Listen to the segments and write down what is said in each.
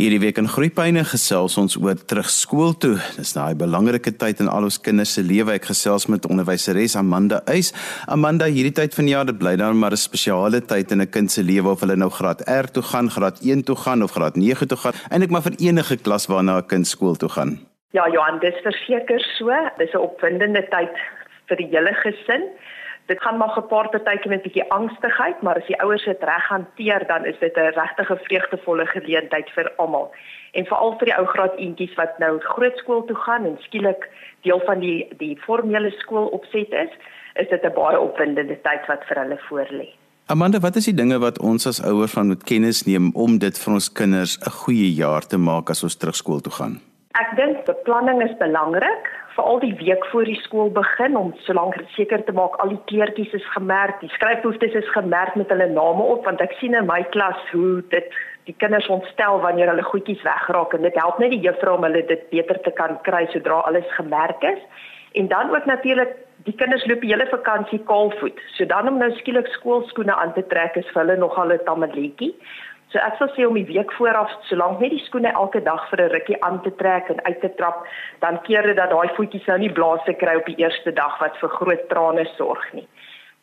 Hierdie week in Groepyne gesels ons oor terugskool toe. Dis daai belangrike tyd in al ons kinders se lewe. Ek gesels met onderwyseres Amanda Uys. Amanda, hierdie tyd van die jaar, dit bly dan maar 'n spesiale tyd in 'n kind se lewe of hulle nou graad R toe gaan, graad 1 toe gaan of graad 9 toe gaan. Eintlik maar vir enige klas waarna 'n kind skool toe gaan. Ja, Johan, dis verseker so. Dis 'n opwindende tyd vir die hele gesin. Dit gaan maar gepaard partykeer met 'n bietjie angstigheid, maar as die ouers dit reg hanteer, dan is dit 'n regtig vreugdevolle geleentheid vir almal. En veral vir die ou graad eentjies wat nou grootskool toe gaan en skielik deel van die die formele skool opset is, is dit 'n baie opwindende tyd wat vir hulle voorlê. Amanda, wat is die dinge wat ons as ouers van moet kennis neem om dit vir ons kinders 'n goeie jaar te maak as ons terugskool toe gaan? Ek dink beplanning is belangrik veral die week voor die skool begin om solank seker te maak al die kleertjies is gemerk, die skryfhoeftes is gemerk met hulle name op want ek sien in my klas hoe dit die kinders ontstel wanneer hulle goedjies wegraak en dit help net die juffrou om hulle dit beter te kan kry sodra alles gemerk is. En dan ook natuurlik die kinders loop die hele vakansie kaalvoet. So dan om nou skielik skoolskoene aan te trek is vir hulle nogal 'n tammeletjie. So ek sal sê om die week vooraf solank net die skoene elke dag vir 'n rukkie aan te trek en uit te trap, dan keer dit dat daai voetjies nou nie blaase kry op die eerste dag wat vir groot trane sorg nie.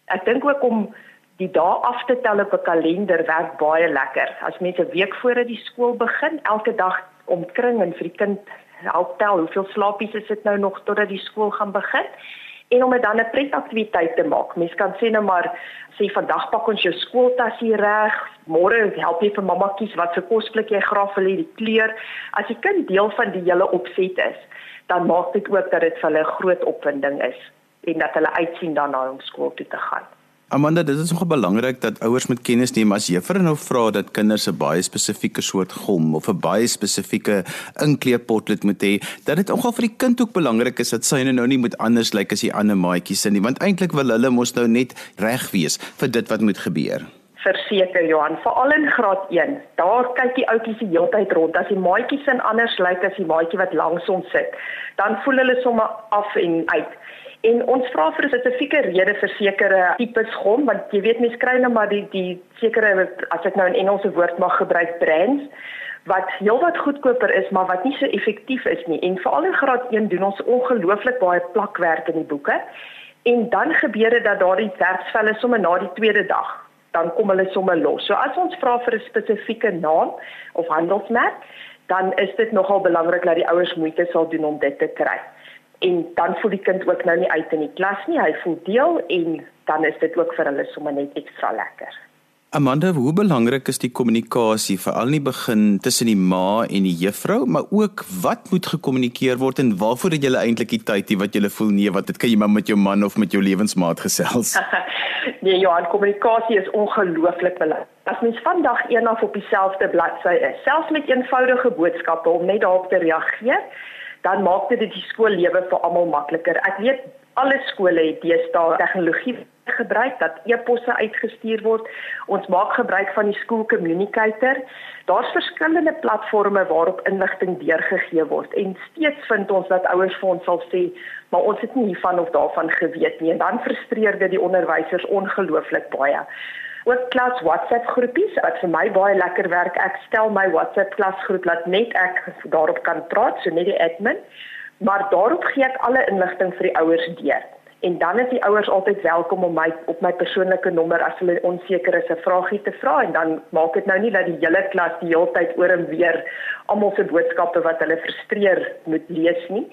Ek dink ook om die dae af te tel op 'n kalender werk baie lekker. As mense 'n week voor die skool begin, elke dag omkring en vir die kind help tel hoeveel slaapies is dit nou nog totdat die skool gaan begin en om dit dan 'n pretaktiwiteit te maak. Mens kan sê nou maar sê vandag pak ons jou skooltas hier reg. Môre help jy vir mamma kies wat se kosblik jy graag wil hê die kleur. As die kind deel van die hele opset is, dan maak dit ook dat dit vir hulle groot opwinding is en dat hulle uitsien daarna om skool toe te gaan. Amanda, dit is nogal belangrik dat ouers moet kennis neem as juffrou nou vra dat kinders 'n baie spesifieke soort gom of 'n baie spesifieke inkleerpotlood moet hê, dat dit nogal vir die kind ook belangrik is dat sy nou nie moet anders lyk as die ander maatjies nie, want eintlik wil hulle mos nou net reg wees vir dit wat moet gebeur. Verseker Johan, veral in graad 1, daar kyk die ouetjies die hele tyd rond as die maatjies in anders lyk as die maatjie wat langs ons sit, dan voel hulle sommer af en uit. En ons vra vir 'n spesifieke rede vir sekere tipes gom want jy weet mense kry nou maar die die sekere as ek nou 'n Engelse woord mag gebruik brands wat heelwat goedkoper is maar wat nie so effektief is nie. En veral in graad 1 doen ons ongelooflik baie plakwerk in die boeke. En dan gebeur dit dat daardie werksvelle sommer na die tweede dag dan kom hulle sommer los. So as ons vra vir 'n spesifieke naam of handelsmerk, dan is dit nogal belangrik dat die ouers moeite sal doen om dit te kry en dan voel die kind ook nou nie uit in die klas nie. Hy voel deel en dan is dit ook vir hulle sommer net ekstra lekker. Amanda, hoe belangrik is die kommunikasie veral in die begin tussen die ma en die juffrou, maar ook wat moet gekommunikeer word en waarvoor het jy eintlik die tyd wat jy voel nee, wat dit kan jy maar met jou man of met jou lewensmaat gesels? nee, ja, kommunikasie is ongelooflik belangrik. As mens van dag 1 af op dieselfde bladsy is, selfs met eenvoudige boodskappe om net daarop te reageer, dan maak dit die skoollewe vir almal makliker. Ek weet alle skole het deesdae tegnologie gebruik dat e-posse uitgestuur word. Ons maak gebruik van die school communicator. Daar's verskillende platforms waarop inligting deurgegee word en steeds vind ons dat ouers vir ons sal sê, maar ons het nie hiervan of daarvan geweet nie en dan frustreer dit die onderwysers ongelooflik baie ook klas WhatsApp groepies wat vir my baie lekker werk. Ek stel my WhatsApp klasgroep laat net ek daarop kan praat, so net die admin. Maar daarop gee ek alle inligting vir die ouers deur. En dan is die ouers altyd welkom om my op my persoonlike nommer as hulle onseker is 'n vraagie te vra en dan maak dit nou nie dat die hele klas die hele tyd oor en weer almal se boodskappe wat hulle frustreer moet lees nie.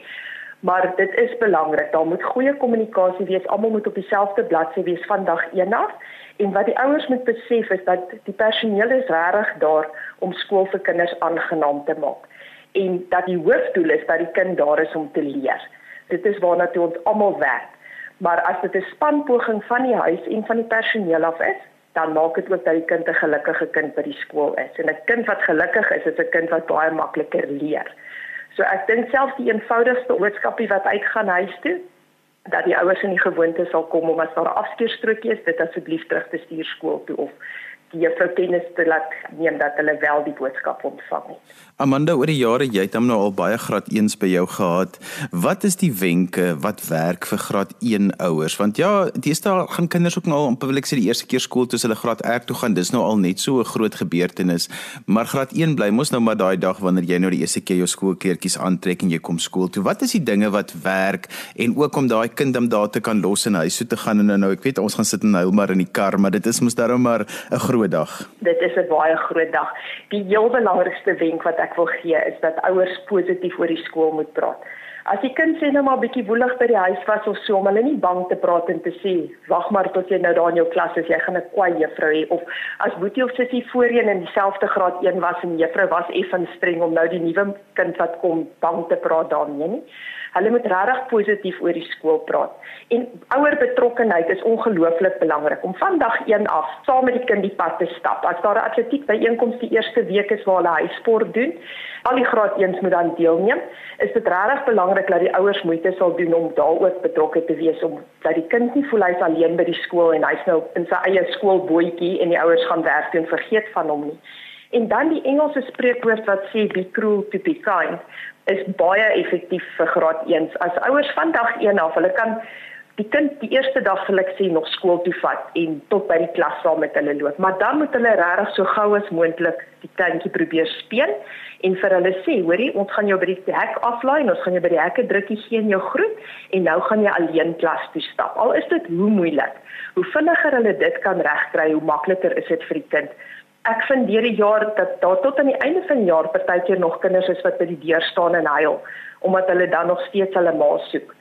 Maar dit is belangrik. Daar moet goeie kommunikasie wees. Almal moet op dieselfde bladsy wees van dag 1 af. En wat die ouers moet besef is dat die personeel is regtig daar om skool vir kinders aangenaam te maak en dat die hoofdoel is dat die kind daar is om te leer. Dit is waarna toe ons almal werk. Maar as dit 'n spanpoging van die huis en van die personeel af is, dan maak dit ook dat die kind 'n gelukkige kind by die skool is. En 'n kind wat gelukkig is, is 'n kind wat baie makliker leer. So ek dink selfs die eenvoudigste boodskapie wat uitgaan huis toe, dat die ouers in die gewoonte sal kom om as daar 'n afskeerstrokie is, dit asseblief terug te stuur skool toe of die juffrou kennis te laat neem dat hulle wel die boodskap ontvang het. Amanda, oor die jare jy het hom nou al baie graad 1s by jou gehad. Wat is die wenke wat werk vir graad 1 ouers? Want ja, deesdae gaan kinders ook nou al, wil ek sê die eerste keer skool toe hulle graad R toe gaan, dis nou al net so 'n groot gebeurtenis. Maar graad 1 bly mos nou maar daai dag wanneer jy nou die eerste keer jou skoolkleertjies aantrek en jy kom skool toe. Wat is die dinge wat werk en ook om daai kind om daar te kan los in huis toe te gaan en nou ek weet ons gaan sit en huil maar in die kar, maar dit is mos darem maar 'n groot dag. Dit is 'n baie groot dag. Die heel belangrikste wenk wat ek wil gee is dat ouers positief oor die skool moet praat. As die kind sê nou maar bietjie woelig by die huis was of so om hulle nie bang te praat en te sê wag maar tot jy nou daar in jou klas is jy gaan 'n kwaai juffrou hê of as boetie of sussie voorheen in dieselfde graad 1 was en juffrou was effens streng om nou die nuwe kind wat kom bang te praat daarmee nie. Hulle moet regtig positief oor die skool praat. En ouer betrokkenheid is ongelooflik belangrik om van dag 1 af saam met die kind die pad te stap. As daar 'n atletiek byeenkoms die eerste week is waar hulle huisport doen, al die graad 1s moet dan deelneem. Is dit regtig belangrik dat die ouers moeite sal doen om daaroor betrokke te wees om dat die kind nie voel hy's alleen by die skool en hy's nou in sy eie skoolbootjie en die ouers gaan werk doen vergeet van hom nie. En dan die Engelse spreekwoord wat sê be cruel to be kind is baie effektief vir graad 1s. As ouers van dag 1 af, hulle kan die kind die eerste dag sal ek sê nog skool toe vat en tot by die klas saam met hulle loop. Maar dan moet hulle regtig so gou as moontlik die kindjie probeer speel en vir hulle sê, hoorie, ons gaan jou by die hek aflaai en ons gaan jou by die hekke drukkie gee en jou groet en nou gaan jy alleen klas toe stap. Al is dit hoe moeilik, hoe vinniger hulle dit kan regkry, hoe makliker is dit vir die kind ek vind deur die jaar dat daar tot aan die einde van die jaar partykeer nog kinders is wat by die deur staan en huil omdat hulle dan nog steeds hulle ma soek.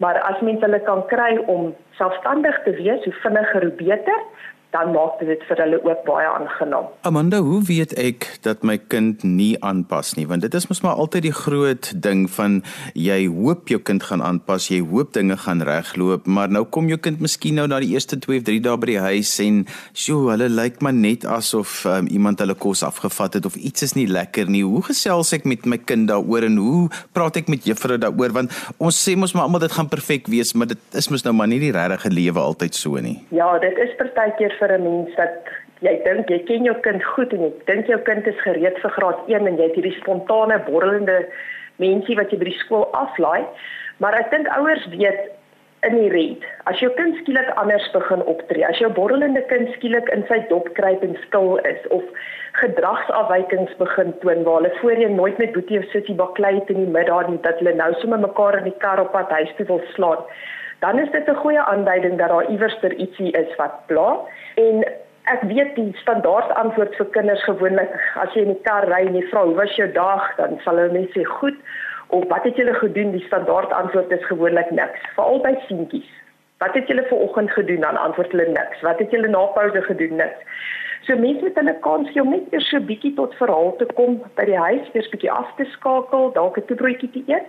Maar as mens hulle kan kry om selfstandig te wees, hoe vinniger hoe beter, dan maak dit vir hulle ook baie aangenaam. Amanda, hoe weet ek dat my kind nie aanpas nie? Want dit is mos maar altyd die groot ding van jy hoop jou kind gaan aanpas, jy hoop dinge gaan regloop, maar nou kom jou kind miskien nou na die eerste 2 of 3 dae by die huis en sjoe, hulle lyk maar net asof um, iemand hulle kos afgevat het of iets is nie lekker nie. Hoe gesels ek met my kind daaroor en hoe praat ek met juffrou daaroor? Want ons sê mos maar almal dit gaan perfek wees, maar dit is mos nou maar nie die regte lewe altyd so nie. Ja, dit is partykeer vir 'n mens dat jy dink jy ken jou kind goed en jy dink jou kind is gereed vir graad 1 en jy het hierdie spontane borrelende mensie wat jy by die skool aflaai. Maar ek dink ouers weet in die red. As jou kind skielik anders begin optree, as jou borrelende kind skielik in sy dop kruip en stil is of gedragsafwykings begin toon waar hulle voorheen nooit met boetie of sussie baklei het in die middag nie dat hulle nou sommer mekaar in die kar op pad huis toe wil slaan dan is dit 'n goeie aanduiding dat daar iewers ter ietsie is wat pla. En ek weet die standaard antwoord vir kinders gewoonlik as jy in die kar ry en jy vra hoe was jou dag, dan sal hulle net sê goed of wat het julle gedoen? Die standaard antwoord is gewoonlik niks, veral by seentjies. Wat het julle vanoggend gedoen? Dan antwoord hulle niks. Wat het julle na pouse gedoen? Niks. So mense moet hulle kans om net eers so 'n bietjie tot verhaal te kom by die huis, eers bietjie af te skakel, dalk 'n toebroodjie te eet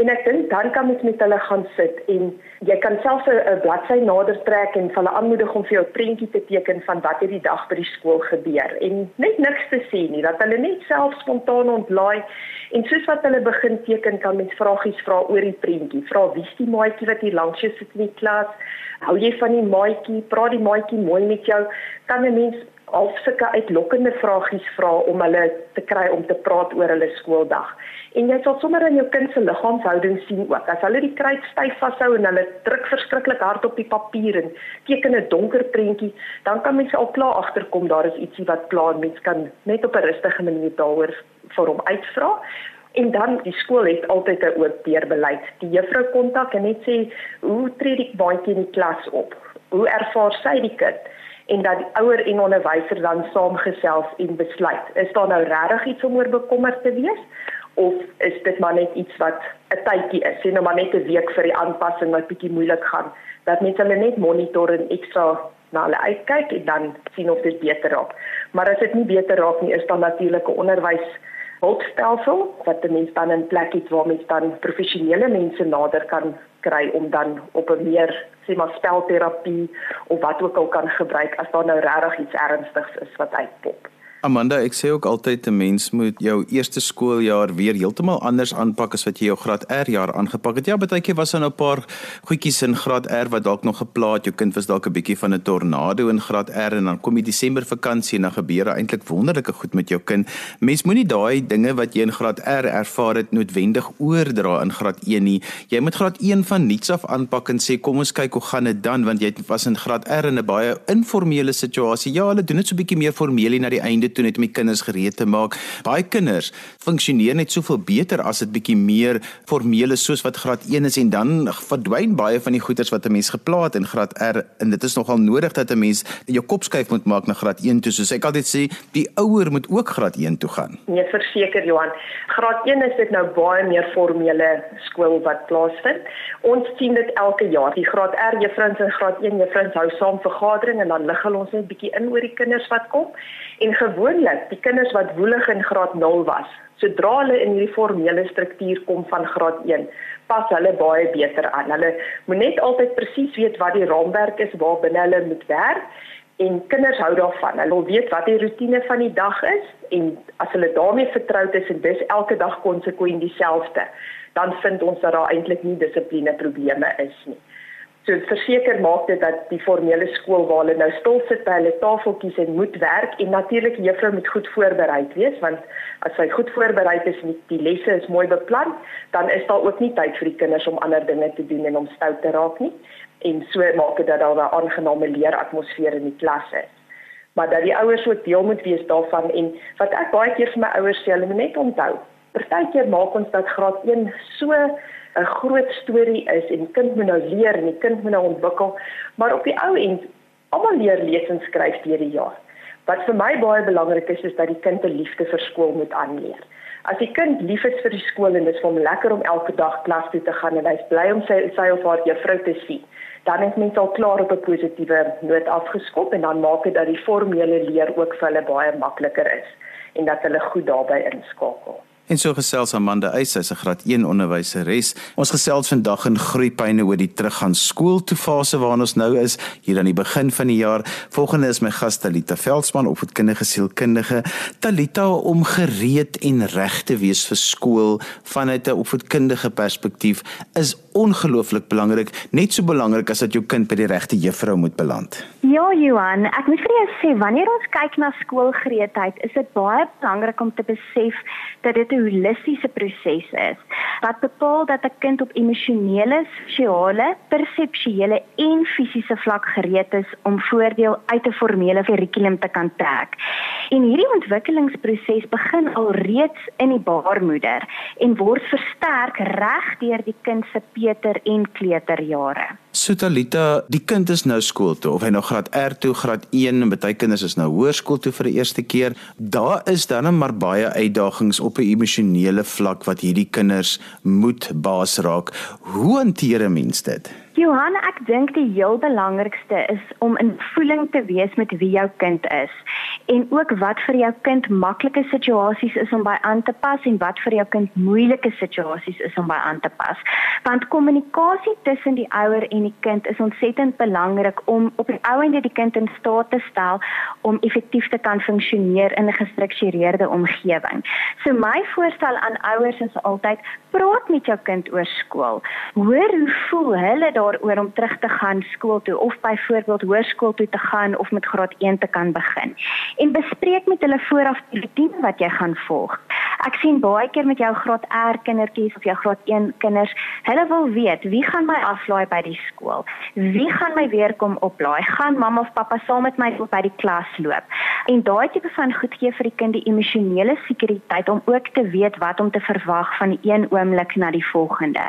En ek dink dan kan mens met hulle gaan sit en jy kan selfs 'n bladsy nader trek en hulle aanmoedig om vir jou 'n prentjie te teken van wat het die dag by die skool gebeur. En net niks te sê nie dat hulle net self spontaan ontlaai en soos wat hulle begin teken kan mens vragies vra oor die prentjie. Vra wie's die maatjie wat hier langs jou sit in die klas? Hou jy van die maatjie? Praat die maatjie mooi met jou? Kan 'n mens al sulke uitlokkende vragies vra om hulle te kry om te praat oor hulle skooldag. En jy sal sommer in jou kind se liggaamshouding sien ook. As hulle die kruit styf vashou en hulle druk verskriklik hard op die papier en teken 'n donker prentjie, dan kan mens al klaar agterkom daar is ietsie wat klaar mens kan net op 'n rustige manier daaroor vir hom uitvra. En dan die skool het altyd 'n oop deur beleid. Die juffrou kontak en net sê, "Hoe tree die baadjie in die klas op? Hoe ervaar sy die kind?" En dat die ouer en onderwyser dan saamgesels en besluit is daar nou regtig iets om oor bekommerd te wees? Of is dit maar net iets wat 'n tydjie is sien nou maar net 'n week vir die aanpassing wat bietjie moeilik gaan dat mense hulle net monitor en ekstra na hulle uitkyk en dan sien of dit beter raak. Maar as dit nie beter raak nie is dan natuurlik 'n onderwys hulpstelsel wat die mens dan in plek het waar mens dan professionele mense nader kan kry om dan op 'n meer sê maar spelterapie of wat ook al kan gebruik as daar nou regtig iets ernstigs is wat uitpop. Amanda, ek sê ook altyd 'n mens moet jou eerste skooljaar weer heeltemal anders aanpak as wat jy jou graad R jaar aangepak het. Ja, baie keer was daar nou 'n paar goedjies in graad R wat dalk nog geplaat. Jou kind was dalk 'n bietjie van 'n tornado in graad R en dan kom die Desember vakansie en dan gebeur eintlik wonderlike goed met jou kind. Mens moenie daai dinge wat jy in graad R ervaar het noodwendig oordra in graad 1 nie. Jy moet graad 1 van niks af aanpak en sê kom ons kyk hoe gaan dit dan want jy was in graad R in 'n baie informele situasie. Ja, hulle doen dit so 'n bietjie meer formeel na die einde toe net om die kinders gereed te maak. Baie kinders funksioneer net soveel beter as dit bietjie meer formeel is soos wat graad 1 is en dan verdwyn baie van die goeders wat 'n mens geplaat in graad R en dit is nogal nodig dat 'n mens jou kop skuif moet maak na graad 1 toe. Soos ek altyd sê, die ouer moet ook graad 1 toe gaan. Nee, verseker Johan. Graad 1 is dit nou baie meer formele skool wat plaasvind. Ons sien dit elke jaar. Die graad R juffrouens en graad 1 juffrouens hou saam vergadering en dan lig hulle ons net bietjie in oor die kinders wat kom. En gewoonlik, die kinders wat woelig in graad 0 was, sodra hulle in hierdie formele struktuur kom van graad 1, pas hulle baie beter aan. Hulle moet net altyd presies weet wat die raamwerk is waarbinne hulle moet werk en kinders hou daarvan. Hulle wil weet wat die rotine van die dag is en as hulle daarmee vertroud is en dis elke dag konsekwent dieselfde, dan vind ons dat daar eintlik nie dissipline probleme is nie. So verseker maak dit dat die formele skool waar hulle nou stil sit by hulle tafeltjies en moet werk en natuurlik juffrou moet goed voorberei wees want as sy goed voorberei is en die lesse is mooi beplan, dan is daar ook nie tyd vir die kinders om ander dinge te doen en om stout te raak nie. En so maak dit dat daar 'n aangename leeratmosfeer in die klas is. Maar dat die ouers ook deel moet wees daarvan en wat ek baie keer vir my ouers sê, hulle moet net onthou. Partykeer maak ons dat graad 1 so 'n groot storie is en kind moet nou leer en die kind moet nou ontwikkel, maar op die ou end almal leer lees en skryf deur die jaar. Wat vir my baie belangrik is is dat die kind 'n liefde vir skool moet aanleer. As die kind lief is vir die skool en dit is vir hom lekker om elke dag klas toe te gaan en hy's bly om sy sy of haar juffrou te sien, dan is mens al klaar op 'n positiewe noot afgeskop en dan maak dit dat die formele leer ook vir hulle baie makliker is en dat hulle goed daarbey inskakel. En so gesels Amanda Eys, sy's 'n graad 1 onderwyseres. Ons gesels vandag in groeipyne oor die teruggaan skool toe fase waarin ons nou is hier aan die begin van die jaar. Volgende is my gas Talita Veldsmann, opvoedkundige sielkundige. Talita om gereed en reg te wees vir skool vanuit 'n opvoedkundige perspektief is ongelooflik belangrik, net so belangrik as dat jou kind by die regte juffrou moet beland. Ja, Johan, ek moet vir jou sê wanneer ons kyk na skoolgereedheid, is dit baie belangrik om te besef dat dit 'n holistiese proses is wat bepaal dat 'n kind op emosionele, sosiale, perseptuele en fisiese vlak gereed is om voordeel uit 'n formele kurrikulum te kan trek. En hierdie ontwikkelingsproses begin alreeds in die baarmoeder en word versterk reg deur die kind se peuter en kleuterjare. Sotalita, die kind is nou skool toe of hy nou graad R toe, graad 1 en baie kinders is nou hoërskool toe vir die eerste keer. Daar is dan maar baie uitdagings op 'n emosionele vlak wat hierdie kinders moet baas raak. Hoe hanteer 'n mens dit? Johan, ek dink die heel belangrikste is om in voeling te wees met wie jou kind is en ook wat vir jou kind maklike situasies is om by aan te pas en wat vir jou kind moeilike situasies is om by aan te pas. Want kommunikasie tussen die ouer en die kind is ontsettend belangrik om op die ouende die kind in staat te stel om effektief te kan funksioneer in 'n gestruktureerde omgewing. So my voorstel aan ouers is altyd praat met jou kind oor skool. Hoor hoe voel hulle daaroor om terug te gaan skool toe of byvoorbeeld hoërskool toe te gaan of met graad 1 te kan begin. En bespreek met hulle vooraf die routine wat jy gaan volg. Ek sien baie keer met jou graad R kindertjies of jou graad 1 kinders, hulle wil weet wie gaan my aflaai by die skool? Wie gaan my weer kom oplaai? Gaan mamma of pappa saam met my by die klas loop? En daai tipe van goed gee vir die kind die emosionele sekuriteit om ook te weet wat om te verwag van die een oomblik na die volgende.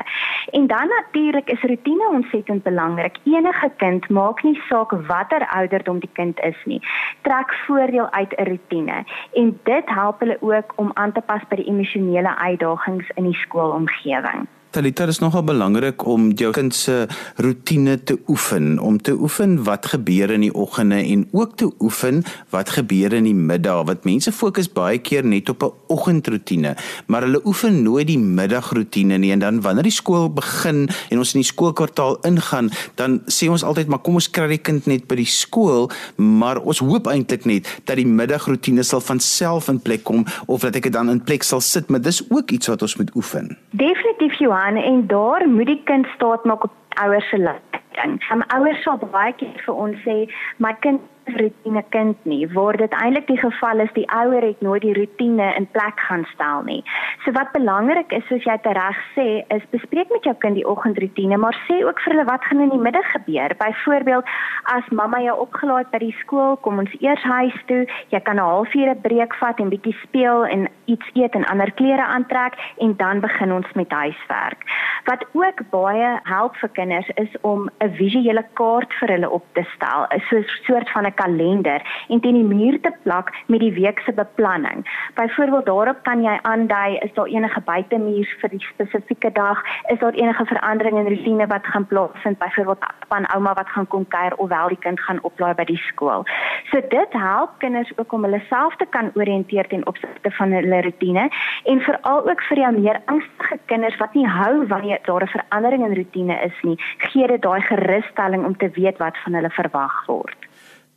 En dan natuurlik is rotine ontsettend belangrik. Enige kind maak nie saak watter ouderdom die kind is nie, trek voordeel uit 'n rotine en dit help hulle ook om aan te pas by die emosionele uitdagings in die skoolomgewing. Talita is nogal belangrik om jou kind se rotine te oefen, om te oefen wat gebeur in die oggende en ook te oefen wat gebeur in die middag. Want mense fokus baie keer net op 'n oggendroetine, maar hulle oefen nooit die middagroetine nie en dan wanneer die skool begin en ons in die skoolkwartaal ingaan, dan sê ons altyd maar kom ons kry die kind net by die skool, maar ons hoop eintlik net dat die middagroetine sal van self in plek kom of dat ek dit dan in plek sal sit, maar dis ook iets wat ons moet oefen. Definitief Johan aan en daar moet die kind staat maak op ouers se leiding. Some ouers sal baie keer vir ons sê my kind rutine kind nie. Word dit eintlik die geval is die ouer het nooit die rutine in plek gaan stel nie. So wat belangrik is soos jy reg sê, is bespreek met jou kind die oggendroetine, maar sê ook vir hulle wat gaan in die middag gebeur. Byvoorbeeld, as mamma jou opgelaai by die skool, kom ons eers huis toe. Jy kan 'n halfuur 'n breek vat en bietjie speel en iets eet en ander klere aantrek en dan begin ons met huiswerk. Wat ook baie help vir kinders is om 'n visuele kaart vir hulle op te stel, 'n soort van 'n kalender en teen die muur te plak met die week se beplanning. Byvoorbeeld daarop kan jy aandui is daar enige buitemuur vir die spesifieke dag, is daar enige verandering in rotine wat gaan plaasvind, byvoorbeeld van ouma wat gaan kom kuier of wel die kind gaan oplaai by die skool. So dit help kinders ook om hulle self te kan orienteer ten opsigte van hulle rotine en veral ook vir jou meer angstige kinders wat nie hou wanneer daar 'n verandering in rotine is nie, gee dit daai gerusstelling om te weet wat van hulle verwag word.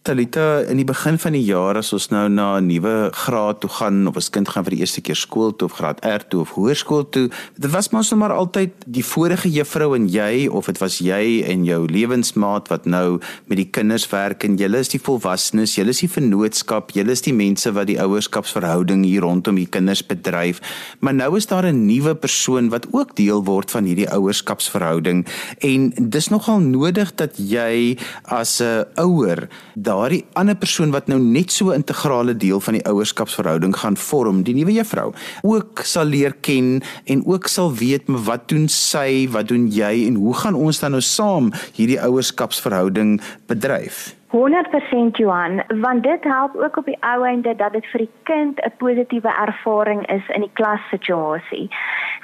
Talita, in die begin van die jaar as ons nou na 'n nuwe graad toe gaan of ons kind gaan vir die eerste keer skool toe of graad R toe of hoërskool toe, dit was mos nou maar altyd die vorige juffrou en jy of dit was jy en jou lewensmaat wat nou met die kinders werk en julle is die volwassenes, julle is die vennootskap, julle is die mense wat die ouerskapsverhouding hier rondom die kinders bedryf. Maar nou is daar 'n nuwe persoon wat ook deel word van hierdie ouerskapsverhouding en dis nogal nodig dat jy as 'n ouer daardie ander persoon wat nou net so 'n integrale deel van die ouerskapsverhouding gaan vorm, die nuwe juffrou, ook sal leer ken en ook sal weet wat doen sy, wat doen jy en hoe gaan ons dan nou saam hierdie ouerskapsverhouding bedryf? 100% Johan, want dit help ook op die ou einde dat dit vir die kind 'n positiewe ervaring is in die klassituasie.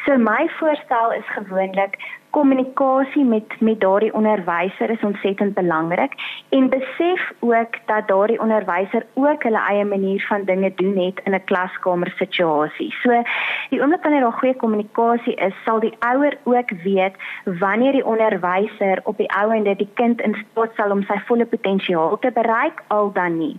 So my voorstel is gewoonlik kommunikasie met met daardie onderwyser is ontsettend belangrik en besef ook dat daardie onderwyser ook hulle eie manier van dinge doen het in 'n klaskamer situasie. So die oomblik wanneer daar goeie kommunikasie is, sal die ouer ook weet wanneer die onderwyser op die ou ende die kind in staat sal om sy volle potensiaal te bereik al dan nie.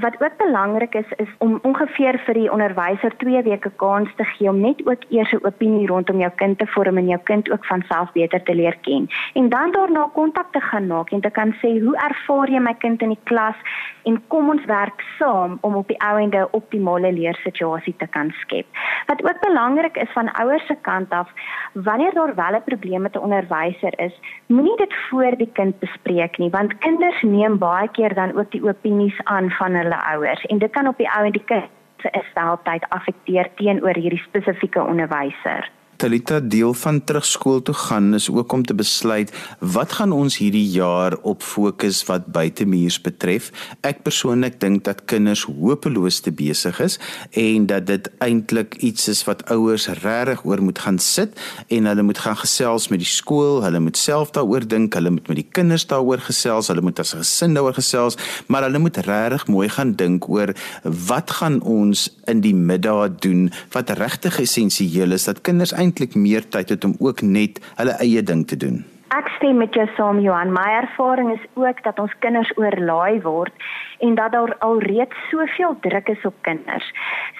Wat ook belangrik is is om ongeveer vir die onderwyser 2 weke kans te gee om net ook eers 'n opinie rondom jou kind te vorm en jou kind ook van self beter te leer ken. En dan daarna kontak te gaan maak en te kan sê hoe ervaar jy my kind in die klas en kom ons werk saam om op die ou ende 'n optimale leersituasie te kan skep. Wat ook belangrik is van ouers se kant af, wanneer daar wel 'n probleem met 'n onderwyser is, moenie dit voor die kind bespreek nie, want kinders neem baie keer dan ook die opinies aan van hulle ouers en dit kan op die ou ende die kind se gesteldheid affekteer teenoor hierdie spesifieke onderwyser. Talita deel van terugskool toe gaan is ook om te besluit wat gaan ons hierdie jaar op fokus wat buitemuurs betref. Ek persoonlik dink dat kinders hopeloos te besig is en dat dit eintlik iets is wat ouers regtig oor moet gaan sit en hulle moet gaan gesels met die skool, hulle moet self daaroor dink, hulle moet met die kinders daaroor gesels, hulle moet as 'n gesin daaroor gesels, maar hulle moet regtig mooi gaan dink oor wat gaan ons in die middag doen wat regtig essensieel is dat kinders eintlik meer tyd het om ook net hulle eie ding te doen. Ek stem met jou saam Johan. My ervaring is ook dat ons kinders oorlaai word en dat daar alreeds soveel druk is op kinders.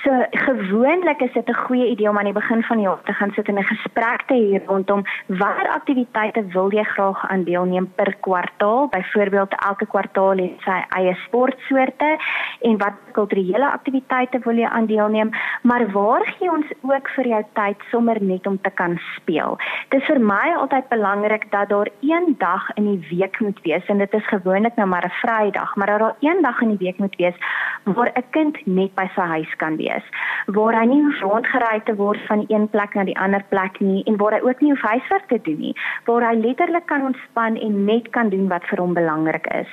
So gewoonlik is dit 'n goeie idee om aan die begin van die jaar te gaan sit en 'n gesprek te hê rondom watter aktiwiteite wil jy graag aan deelneem per kwartaal? Byvoorbeeld elke kwartaal het sy eie sportsoorte en wat kulturele aktiwiteite wil jy aan deelneem? Maar waar gee ons ook vir jou tyd sommer net om te kan speel? Dit is vir my altyd belangrik dat daar een dag in die week moet wees en dit is gewoonlik nou maar 'n Vrydag, maar dat daar een dag in die week moet wees waar 'n kind net by sy huis kan wees, waar hy nie hoef rondgery te word van die een plek na die ander plek nie en waar hy ook nie hoef huiswerk te doen nie, waar hy letterlik kan ontspan en net kan doen wat vir hom belangrik is.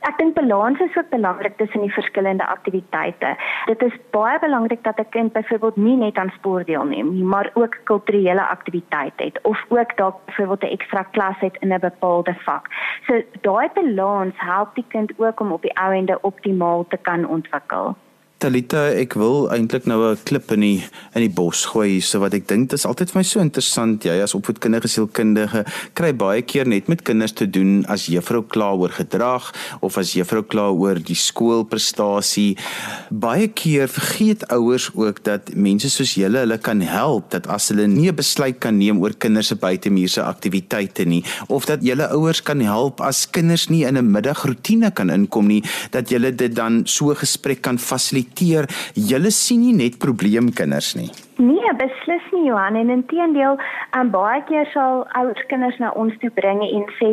Ek dink balans is ook belangrik tussen die verskillende aktiwiteite. Dit is baie belangrik dat 'n kind byvoorbeeld nie net aan sport deelneem nie, maar ook kulturele aktiwiteite het of ook dalk byvoorbeeld 'n ekstra klas het in 'n bepaalde vak. So daai balans help die kind ook om op die ou ende optimaal te kan ontwikkel. Talita, ek wil eintlik nou 'n klip in die in die bos gooi hier, so wat ek dink is altyd vir my so interessant. Jy as opvoedkundige sielkundige kry baie keer net met kinders te doen as juffrou kla oor gedrag of as juffrou kla oor die skoolprestasie. Baie keer vergeet ouers ook dat mense soos julle hulle kan help dat as hulle nie 'n besluit kan neem oor kinders se buitemuurse aktiwiteite nie of dat julle ouers kan help as kinders nie in 'n middagroetine kan inkom nie, dat julle dit dan so gesprek kan fasiliteer fasiliteer. Julle sien nie net probleemkinders nie. Nee, beslis nie Johan en inteendeel, aan um, baie keer sal ouers kinders na ons toe bring en sê,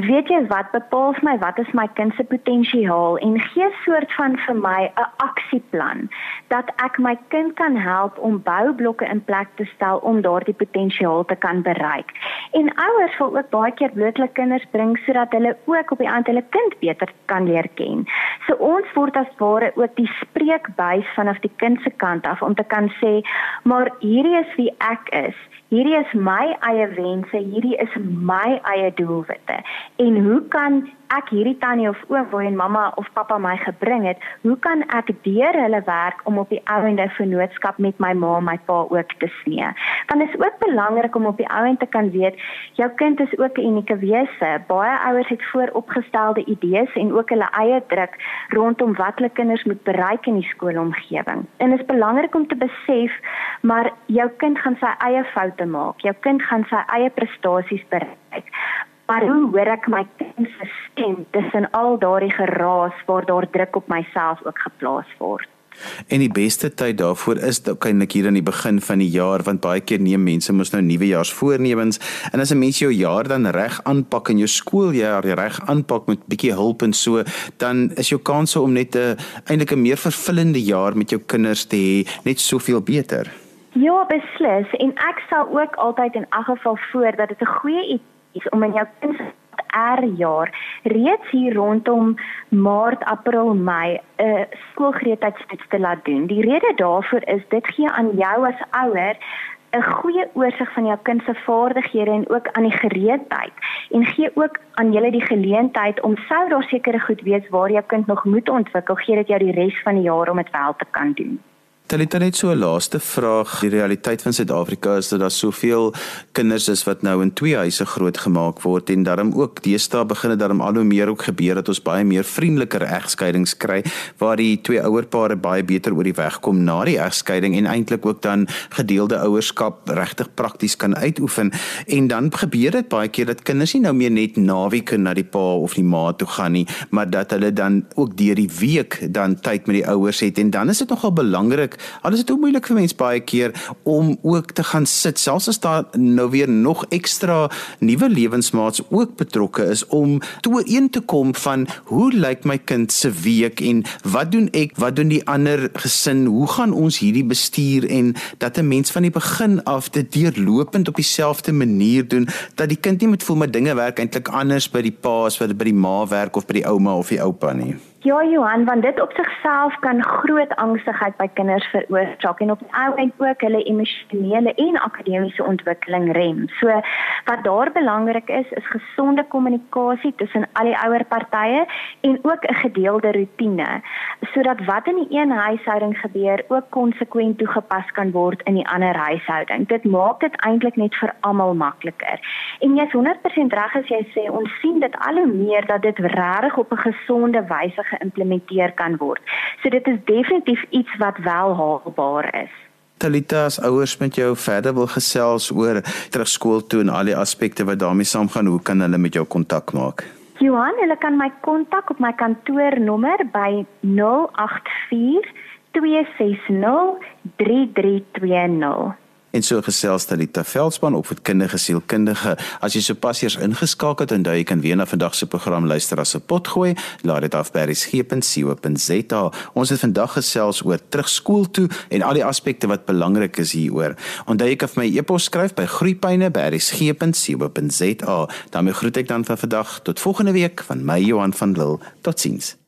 "Weet jy wat bepaal my wat is my kind se potensiaal?" en gee soort van vir my 'n aksieplan dat ek my kind kan help om boublokke in plek te stel om daardie potensiaal te kan bereik. En ouers wil ook baie keer bloot hulle kinders bring sodat hulle ook op die aand hulle kind beter kan leer ken. So ons word as ware ook die spreekbuis vanaf die kind se kant af om te kan sê maar hierdie is wie ek is. Hierdie is my eie wense, hierdie is my eie doelwitte. En hoe kan ek hierdie tannie of oom waar en mamma of pappa my gebring het, hoe kan ek deur hulle werk om op die ouende vennootskap met my ma en my pa ook te snee? Want dit is ook belangrik om op die ouend te kan weet jou kind is ook 'n unieke wese. Baie ouers het vooropgestelde idees en ook hulle eie druk rondom wat hulle kinders moet bereik in die skoolomgewing. En dit is belangrik om te besef maar jou kind gaan sy eie foute maak. Jou kind gaan sy eie prestasies bereik. Maar hoe hoor ek my kind se stem tussen al daardie geraas waar daar druk op myself ook geplaas word? En die beste tyd daarvoor is eintlik hier aan die begin van die jaar want baie keer neem mense mos nou nuwejaarsvoornemens en as 'n mens jou jaar dan reg aanpak en jou skooljaar reg aanpak met bietjie hulp en so dan is jou kanse om net 'n eintlik 'n meer vervullende jaar met jou kinders te hê net soveel beter. Ja, beslis en ek sal ook altyd in elk geval voor dat dit 'n goeie is om in jou R jaar reeds hier rondom Maart, April, Mei 'n uh, skoolgereedheidstoets te laat doen. Die rede daarvoor is dit gee aan jou as ouer 'n goeie oorsig van jou kind se vaardighede en ook aan die gereedheid en gee ook aan julle die geleentheid om sou daar sekere goed wees waar jou kind nog moet ontwikkel, gee dit jou die res van die jaar om dit wel te kan doen. Talita net so 'n laaste vraag. Die realiteit van Suid-Afrika is dat daar soveel kinders is wat nou in twee huise grootgemaak word en daarom ook deesdae begin dit daarom al hoe meer ook gebeur dat ons baie meer vriendeliker egskeidings kry waar die twee ouerpare baie beter oor die weg kom na die egskeiding en eintlik ook dan gedeelde ouerskap regtig prakties kan uitoefen en dan gebeur dit baie keer dat kinders nie nou meer net naweke na die pa of die ma toe gaan nie, maar dat hulle dan ook deur die week dan tyd met die ouers het en dan is dit nogal belangrik Al is dit ook moeilik vir mense baie keer om ook te gaan sit selfs as daar nou weer nog ekstra nuwe lewensmaats ook betrokke is om toe een te kom van hoe lyk my kind se week en wat doen ek wat doen die ander gesin hoe gaan ons hierdie bestuur en dat 'n mens van die begin af dit deurlopend op dieselfde manier doen dat die kind nie moet voel my dinge werk eintlik anders by die pa as wat by die ma werk of by die ouma of die oupa nie Ja Johan, want dit op sigself kan groot angstigheid by kinders veroorsaak en op die ou end ook hulle emosionele en akademiese ontwikkeling rem. So wat daar belangrik is, is gesonde kommunikasie tussen al die ouer partye en ook 'n gedeelde rotine sodat wat in die een huishouding gebeur ook konsekwent toegepas kan word in die ander huishouding. Dit maak dit eintlik net vir almal makliker. En jy's 100% reg as jy sê ons sien dit al hoe meer dat dit regtig op 'n gesonde wyse geïmplementeer kan word. So dit is definitief iets wat wel haalbaar is. Talita as ouers met jou verder wil gesels oor terugskool toe en al die aspekte wat daarmee saamgaan, hoe kan hulle met jou kontak maak? Johan, hulle kan my kontak op my kantoornommer by 084 260 3320. En so gesels Talita Veldspan op vir kindige sielkundige. As jy sopas eers ingeskakel het en jy kan weer na vandag se program luister as 'n pot gooi, laat dit af by resgep.co.za. Ons het vandag gesels oor terugskool toe en al die aspekte wat belangrik is hieroor. Onthou jy kan vir my e-pos skryf by groeipyne@resgep.co.za. daarmee groet ek dan vir vandag tot volgende week van my Johan van Lille. Totsiens.